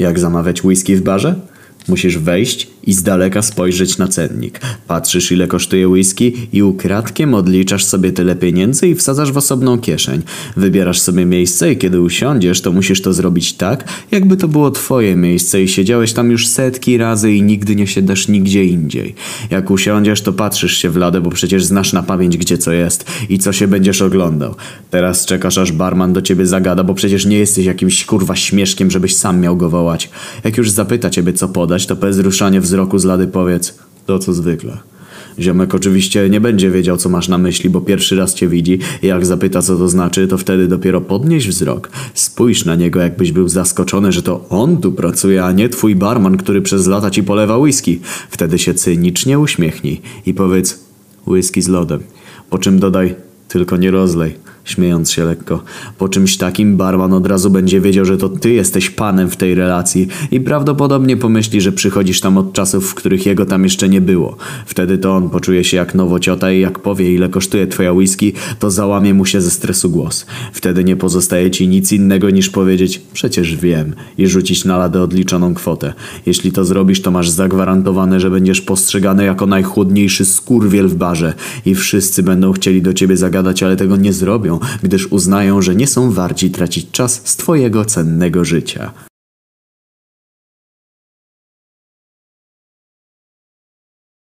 Jak zamawiać whisky w barze? Musisz wejść i z daleka spojrzeć na cennik. Patrzysz ile kosztuje whisky i ukradkiem odliczasz sobie tyle pieniędzy i wsadzasz w osobną kieszeń. Wybierasz sobie miejsce i kiedy usiądziesz, to musisz to zrobić tak, jakby to było twoje miejsce i siedziałeś tam już setki razy i nigdy nie siadasz nigdzie indziej. Jak usiądziesz, to patrzysz się w ladę, bo przecież znasz na pamięć gdzie co jest i co się będziesz oglądał. Teraz czekasz aż barman do ciebie zagada, bo przecież nie jesteś jakimś kurwa śmieszkiem, żebyś sam miał go wołać. Jak już zapyta ciebie co podać, to bez wzroku z lady powiedz to co zwykle. Ziomek oczywiście nie będzie wiedział, co masz na myśli, bo pierwszy raz cię widzi i jak zapyta, co to znaczy, to wtedy dopiero podnieś wzrok. Spójrz na niego, jakbyś był zaskoczony, że to on tu pracuje, a nie twój barman, który przez lata ci polewa whisky. Wtedy się cynicznie uśmiechnij i powiedz whisky z lodem. Po czym dodaj, tylko nie rozlej śmiejąc się lekko. Po czymś takim barman od razu będzie wiedział, że to ty jesteś panem w tej relacji i prawdopodobnie pomyśli, że przychodzisz tam od czasów, w których jego tam jeszcze nie było. Wtedy to on poczuje się jak nowociota i jak powie ile kosztuje twoja whisky, to załamie mu się ze stresu głos. Wtedy nie pozostaje ci nic innego niż powiedzieć przecież wiem i rzucić na ladę odliczoną kwotę. Jeśli to zrobisz, to masz zagwarantowane, że będziesz postrzegany jako najchłodniejszy skurwiel w barze i wszyscy będą chcieli do ciebie zagadać, ale tego nie zrobią, gdyż uznają, że nie są warci tracić czas z twojego cennego życia.